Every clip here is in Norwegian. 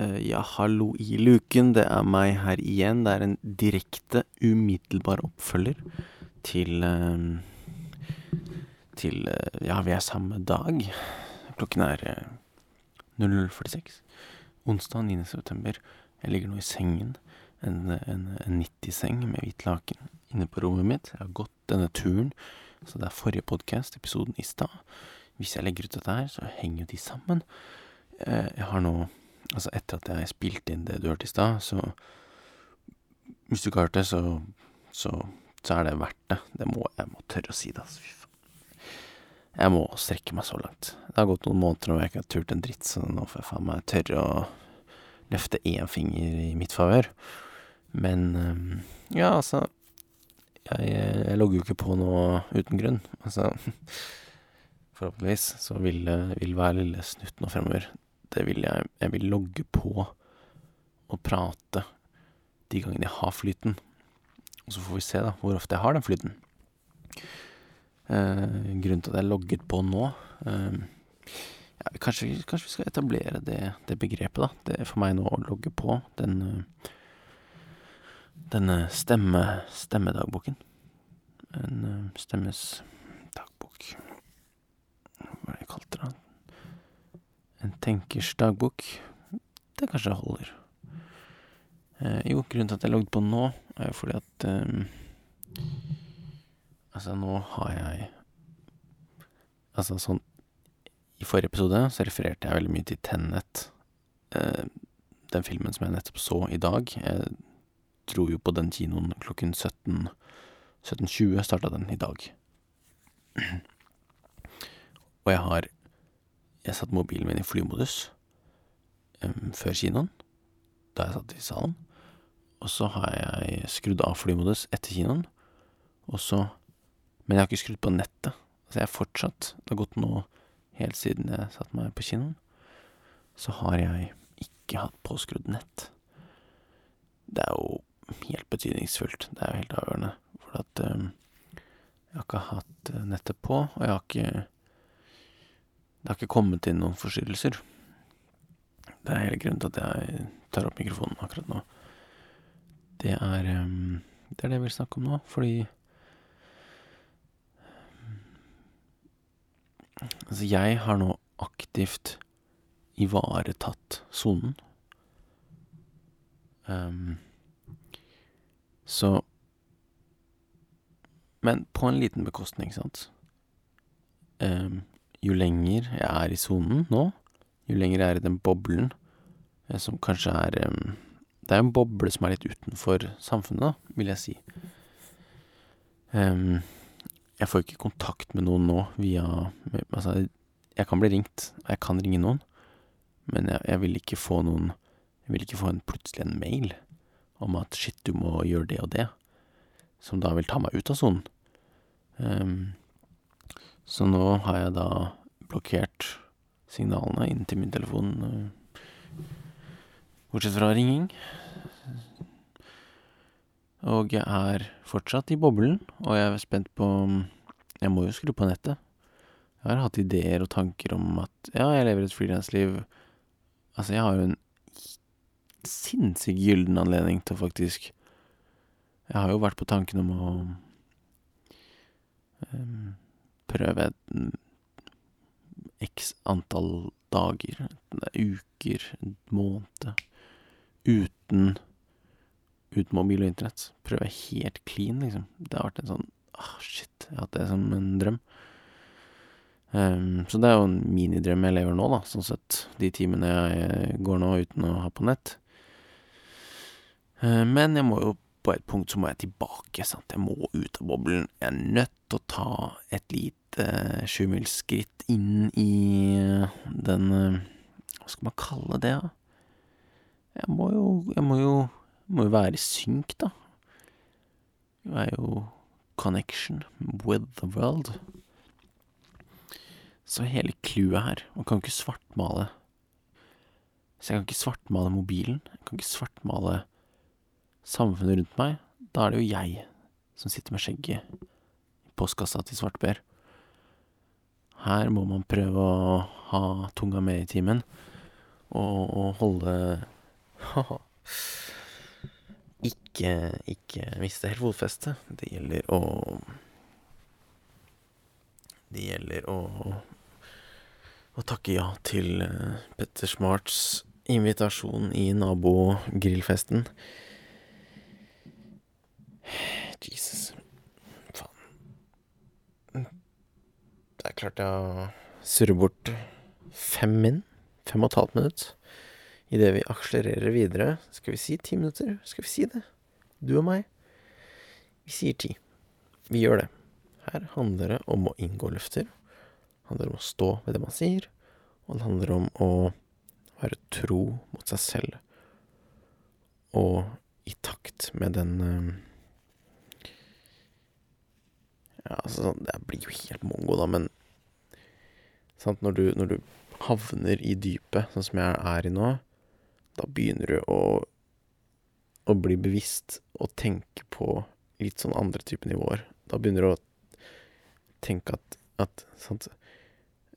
Eh, ja, hallo i luken. Det er meg her igjen. Det er en direkte, umiddelbar oppfølger til eh, Til eh, Ja, vi er samme dag. Klokken er eh, 00.46. Onsdag 9. september. Jeg ligger nå i sengen. En, en, en 90-seng med hvitt laken inne på rommet mitt. Jeg har gått denne turen, så det er forrige podkast, episoden i stad. Hvis jeg legger ut dette her, så henger jo de sammen. Jeg har nå Altså, etter at jeg spilte inn det du hørte i stad, så Hvis du ikke har hørt det, så, så, så er det verdt det. Det må jeg må tørre å si det, altså. Fy faen. Jeg må strekke meg så langt. Det har gått noen måneder og jeg ikke har turt en dritt, så nå får jeg faen meg tørre å løfte én finger i mitt favør. Men ja, altså jeg, jeg logger jo ikke på noe uten grunn. Altså Forhåpentligvis så vil, det- vil hver lille snutt nå fremover Det vil jeg Jeg vil logge på og prate de gangene jeg har flyten. Og så får vi se da hvor ofte jeg har den flyten. Eh, grunnen til at jeg logget på nå eh, ja, kanskje, kanskje vi skal etablere det, det begrepet, da. Det er for meg nå å logge på den eh, denne stemme, stemmedagboken. En eh, stemmes dagbok Hva var det jeg kalte det? En tenkers dagbok. Det kanskje holder. Eh, jo, grunnen til at jeg logget på nå, er jo fordi at eh, Altså, nå har jeg Altså, sånn I forrige episode så refererte jeg veldig mye til Tennet. Eh, den filmen som jeg nettopp så i dag. Jeg dro jo på den kinoen klokken 17 17.20 starta den i dag. Og jeg har Jeg satte mobilen min i flymodus um, før kinoen, da jeg satt i salen. Og så har jeg skrudd av flymodus etter kinoen, og så Men jeg har ikke skrudd på nettet. Altså jeg har fortsatt Det har gått nå helt siden jeg satte meg på kinoen, så har jeg ikke hatt påskrudd nett. Det er jo helt betydningsfullt. Det er jo helt avgjørende. For at um, jeg har ikke hatt eh, nettet på, og jeg har ikke Det har ikke kommet inn noen forstyrrelser. Det er hele grunnen til at jeg tar opp mikrofonen akkurat nå. Det er eh, Det er det jeg vil snakke om nå, fordi Altså, jeg har nå aktivt ivaretatt sonen. Um, så Men på en liten bekostning, sant. Ehm, jo lenger jeg er i sonen nå, jo lenger jeg er i den boblen, eh, som kanskje er Det er jo en boble som er litt utenfor samfunnet, da, vil jeg si. Jeg får ikke kontakt med noen nå via Altså, jeg kan bli ringt, og jeg kan ringe noen, men jeg, jeg vil ikke få noen Jeg vil ikke få en plutselig en mail om at shit, du må gjøre det og det, som da vil ta meg ut av sonen. Ehm, så nå har jeg da blokkert signalene inn til min telefon, eh, bortsett fra ringing. Og jeg er fortsatt i boblen, og jeg er spent på Jeg må jo skru på nettet. Jeg har hatt ideer og tanker om at ja, jeg lever et frilansliv. Altså, jeg har jo en sinnssykt gyllen anledning til å faktisk Jeg har jo vært på tanken om å em, prøve x antall dager, uker, måneder, måned, uten uten mobil og internett. Prøve helt clean, liksom. Det har vært en sånn ah, shit, jeg har hatt det som en drøm. Um, så det er jo en minidrøm jeg lever nå, da, sånn sett. De timene jeg går nå uten å ha på nett. Uh, Men jeg må jo på et punkt så må jeg tilbake, sant. Jeg må ut av boblen. Jeg er nødt til å ta et lite uh, sjumilsskritt inn i eh, den eh, Hva skal man kalle det, da? Jeg må jo Jeg må jo, må jo være i synk, da. Jeg er jo connection with the world. Så hele clouet her Man kan jo ikke svartmale Så jeg kan ikke svartmale mobilen. Jeg kan ikke svartmale samfunnet rundt meg. Da er det jo jeg som sitter med skjegget i postkassa til Svartper. Her må man prøve å ha tunga med i timen. og, og holde Ikke, ikke miste helt fotfestet. Det gjelder å Det gjelder å å takke ja til uh, Petter Smarts invitasjon i nabogrillfesten. Jesus. Faen. Er klart jeg surrer bort fem min. Fem og et halvt minutt. Idet vi akselererer videre. Skal vi si ti minutter? Skal vi si det? Du og meg? Vi sier ti. Vi gjør det. Her handler det om å inngå løfter. Det handler om å stå ved det man sier. Og det handler om å være tro mot seg selv. Og i takt med den eh, Ja, altså, sånn, det blir jo helt mongo, da, men sant, når du, når du havner i dypet, sånn som jeg er i nå, da begynner du å, å bli bevisst og tenke på litt sånn andre type nivåer. Da begynner du å tenke at, at sant,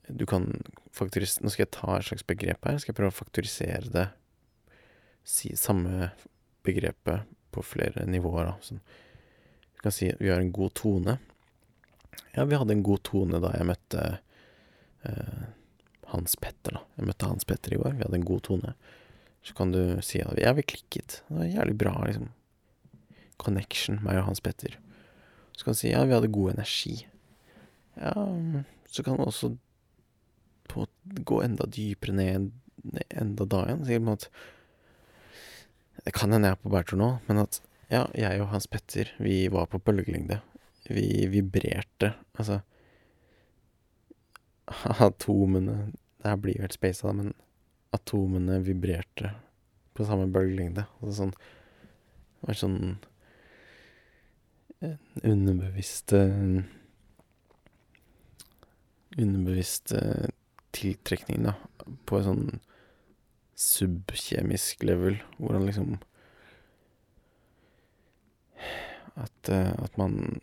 du kan faktorisere Nå skal jeg ta et slags begrep her. Skal jeg prøve å faktorisere det. Si samme begrepet på flere nivåer, da. Sånn. Du kan si vi har en god tone. Ja, vi hadde en god tone da jeg møtte eh, Hans Petter, da. Jeg møtte Hans Petter i går. Vi hadde en god tone. Så kan du si at ja, vi klikket. Det var jævlig bra, liksom. Connection, meg og Hans Petter. Så kan du si ja, vi hadde god energi. Ja, så kan du også på gå enda dypere ned, enda da igjen. Sikkert en måte Det kan hende jeg er på bærtur nå, men at ja, jeg og Hans Petter, vi var på bølgelengde. Vi vibrerte. Altså Atomene Det her blir jo helt speisa, men atomene vibrerte på samme bølgelengde. Altså sånn Det var sånn underbevisste Underbevisst tiltrekning, da, på et sånn subkjemisk level, hvor han liksom At, at man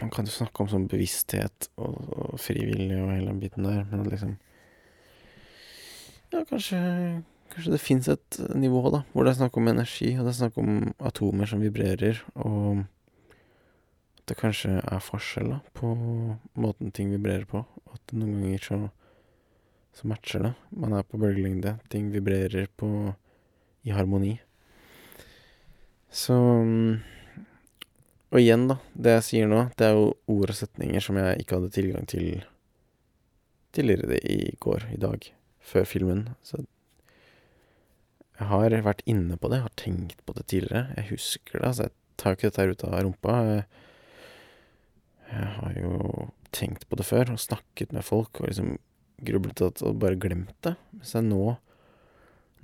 Man kan jo snakke om sånn bevissthet og, og frivillig og hele den biten der, men liksom Ja, kanskje Kanskje det fins et nivå, da, hvor det er snakk om energi, og det er snakk om atomer som vibrerer, og at det kanskje er forskjell, da, på måten ting vibrerer på. At noen ganger så, så matcher det. Man er på bølgelengde. Ting vibrerer på i harmoni. Så Og igjen, da. Det jeg sier nå, det er jo ord og setninger som jeg ikke hadde tilgang til tidligere i går, i dag, før filmen. Så jeg har vært inne på det, jeg har tenkt på det tidligere. Jeg husker det, altså. Jeg tar jo ikke dette her ut av rumpa. Jeg, har jo tenkt på det før og snakket med folk og liksom grublet og bare glemt det. Mens jeg nå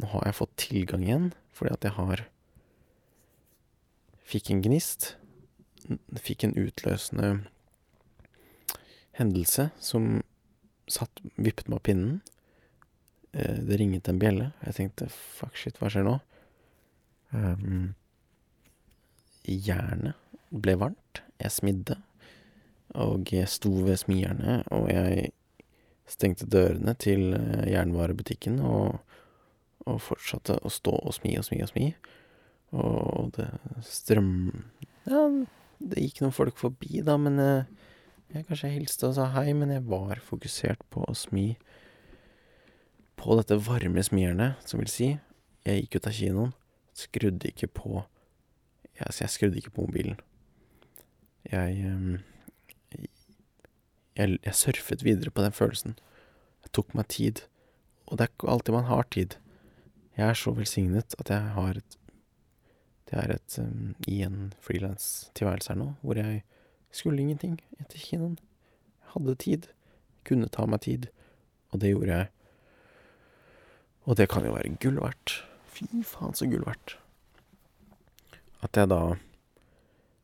Nå har jeg fått tilgang igjen fordi at jeg har Fikk en gnist. Fikk en utløsende hendelse som satt Vippet meg av pinnen. Det ringet en bjelle. Jeg tenkte fuck, shit, hva skjer nå? Um, jernet ble varmt. Jeg smidde. Og jeg sto ved smijernet, og jeg stengte dørene til eh, jernvarebutikken og, og fortsatte å stå og smi og smi og smi. Og det strøm... Ja, det gikk noen folk forbi, da, men jeg, eh, jeg kanskje hilste og sa hei, men jeg var fokusert på å smi på dette varme smijernet, som vil si, jeg gikk ut av kinoen, skrudde ikke på Altså, jeg skrudde ikke på mobilen. Jeg um, jeg, jeg surfet videre på den følelsen. Jeg tok meg tid. Og det er ikke alltid man har tid. Jeg er så velsignet at jeg har et Det er et um, i en frilanstilværelse her nå, hvor jeg skulle ingenting etter kinoen. Jeg hadde tid. Kunne ta meg tid. Og det gjorde jeg. Og det kan jo være gull verdt. Fy faen, så gull verdt. At jeg da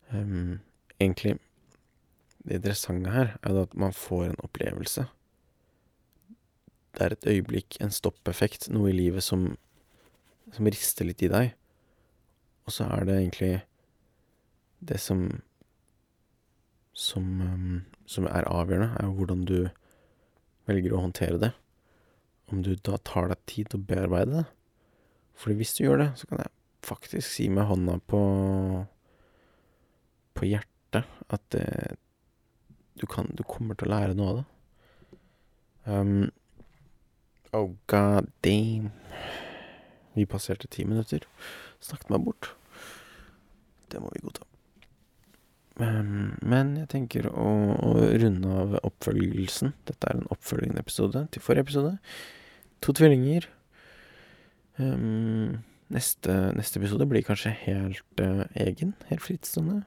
um, egentlig det interessante her er at man får en opplevelse. Det er et øyeblikk, en stoppeffekt, noe i livet som, som rister litt i deg. Og så er det egentlig det som som, um, som er avgjørende, er jo hvordan du velger å håndtere det. om du da tar deg tid til å bearbeide det. Fordi hvis du gjør det, så kan jeg faktisk si med hånda på på hjertet at det du kan Du kommer til å lære noe av det. Um, oh god damn. Vi passerte ti minutter. Snakket meg bort. Det må vi godta. Um, men jeg tenker å, å runde av oppfølgelsen. Dette er en oppfølgende episode til forrige episode. To tvillinger. Um, neste, neste, episode blir kanskje helt uh, egen. Helt frittstående.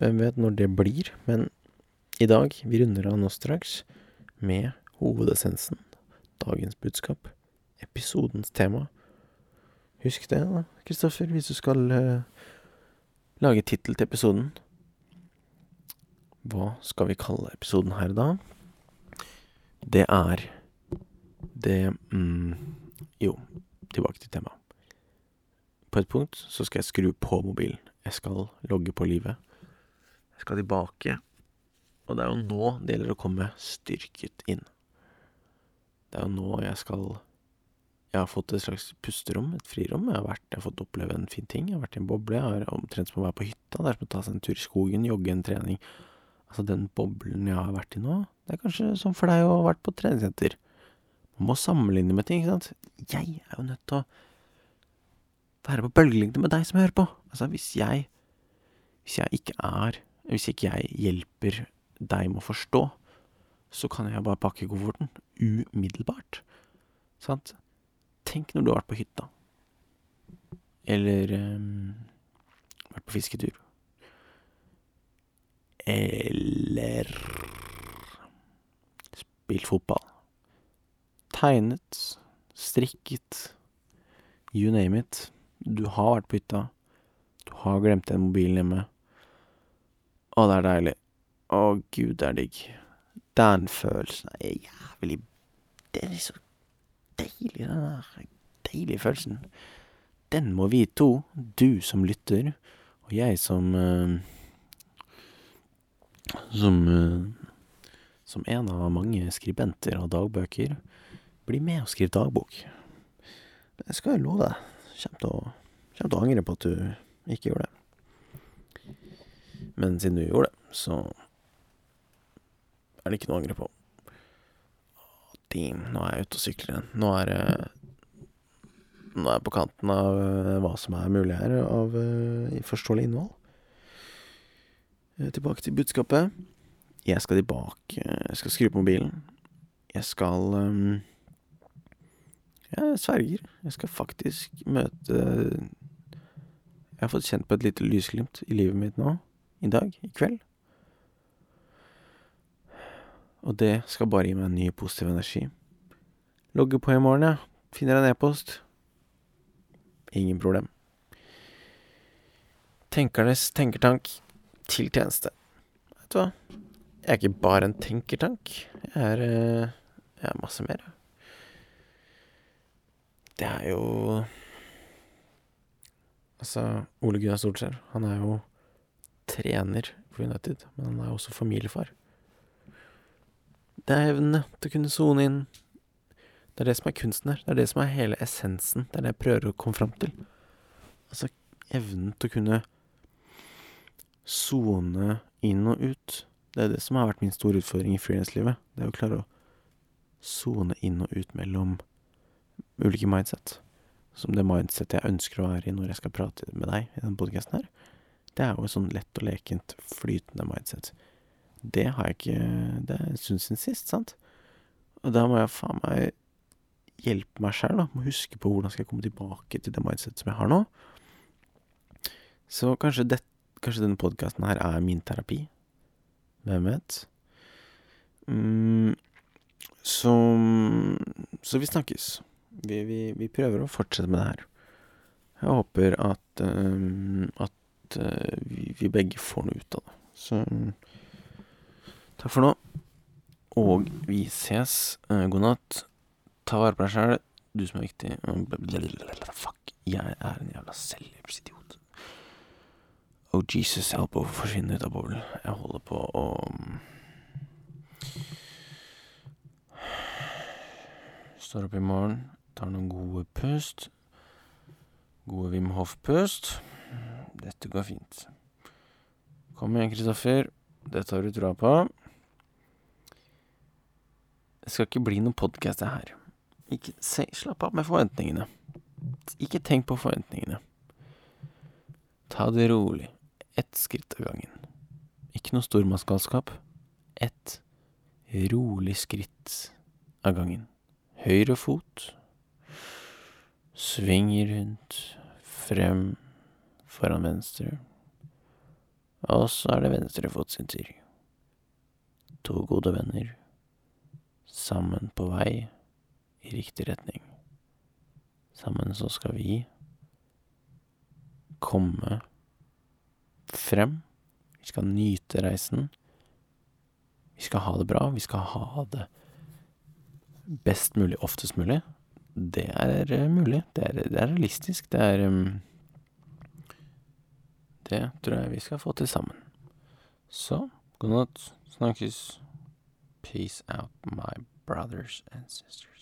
Hvem vet når det blir. Men i dag, vi runder av nå straks med hovedessensen, dagens budskap, episodens tema. Husk det, da, Kristoffer, hvis du skal uh, lage tittel til episoden. Hva skal vi kalle episoden her, da? Det er det mm, Jo, tilbake til temaet. På et punkt så skal jeg skru på mobilen. Jeg skal logge på livet. Jeg skal tilbake. Og det er jo nå det gjelder å komme styrket inn. Det er jo nå jeg skal Jeg har fått et slags pusterom, et frirom. Jeg har, vært, jeg har fått oppleve en fin ting. Jeg har vært i en boble. Jeg har omtrent som å være på hytta. Det er som å ta seg en tur i skogen, jogge en trening. Altså, den boblen jeg har vært i nå, det er kanskje som for deg å ha vært på treningssenter. Man må sammenligne med ting, ikke sant. Jeg er jo nødt til å være på bølgelengde med deg som hører på. Altså, hvis jeg Hvis jeg ikke er Hvis ikke jeg hjelper deg med å forstå, så kan jeg bare pakke kofferten umiddelbart. Sant? Tenk når du har vært på hytta. Eller um, vært på fisketur. Eller spilt fotball. Tegnet. Strikket. You name it. Du har vært på hytta. Du har glemt den mobilen hjemme. Å, det er deilig. Å, gud, det er digg. Den følelsen er jævlig Det er så deilig, den der deilige følelsen. Den må vi to, du som lytter, og jeg som uh, Som uh, Som en av mange skribenter av dagbøker, bli med og skriv dagbok. Det skal jeg love deg. Kjem til å, kjem til å angre på at du ikke gjorde det. Men siden du gjorde det, så er det ikke noe å angre på. Damn, nå er jeg ute og sykler igjen. Nå er det Nå er jeg på kanten av uh, hva som er mulig her av uh, forståelig innhold. Tilbake til budskapet. Jeg skal tilbake Jeg skal skru på mobilen. Jeg skal Jeg sverger. Jeg skal faktisk møte Jeg har fått kjent på et lite lysglimt i livet mitt nå. I dag. I kveld. Og det skal bare gi meg en ny positiv energi. Logger på i morgen, ja. Finner en e-post. Ingen problem. Tenkernes tenkertank til tjeneste. Vet du hva? Jeg er ikke bare en tenkertank. Jeg er eh, Jeg er masse mer. Det er jo Altså, Ole Gunnar Solskjær, han er jo trener for United, men han er også familiefar. Det er evnen til å kunne sone inn. Det er det som er kunsten her. Det er det som er hele essensen. Det er det jeg prøver å komme fram til. Altså evnen til å kunne sone inn og ut. Det er det som har vært min store utfordring i frilanslivet. Det er å klare å sone inn og ut mellom ulike mindset. Som det mindsetet jeg ønsker å være i når jeg skal prate med deg i denne podkasten her. Det er jo et sånn lett og lekent, flytende mindset. Det har jeg ikke Det er en stund siden sist, sant? Og da må jeg faen meg hjelpe meg sjæl, da. Må huske på hvordan skal jeg komme tilbake til det mindset som jeg har nå. Så kanskje, det, kanskje denne podkasten her er min terapi. Hvem vet? Mm, så Så vi snakkes. Vi, vi, vi, prøver å fortsette med det her. Jeg håper at um, at uh, vi, vi begge får noe ut av det. Så Takk for nå. Og vi ses. Uh, god natt. Ta vare på deg sjæl, du som er viktig. Fuck. Jeg er en jævla selvhjelpsidiot. Oh Jesus, jeg holder på å forsvinne ut av boblen. Jeg holder på å Står opp i morgen, tar noen gode pust. Gode Wim Hof-pust. Dette går fint. Kom igjen, Kristoffer. Dette har du troa på. Det skal ikke bli noen podkast, det her. Ikke se, Slapp av med forventningene. Ikke tenk på forventningene. Ta det rolig. Ett skritt av gangen. Ikke noe stormannsgalskap. Ett rolig skritt av gangen. Høyre fot. svinger rundt. Frem. Foran venstre. Og så er det venstre fot sin tur. To gode venner. Sammen på vei i riktig retning. Sammen så skal vi komme frem. Vi skal nyte reisen. Vi skal ha det bra. Vi skal ha det best mulig oftest mulig. Det er uh, mulig. Det er, det er, realistisk. Det er um, Det tror jeg vi skal få til sammen. Så god natt. Snakkes. Peace out, my brothers and sisters.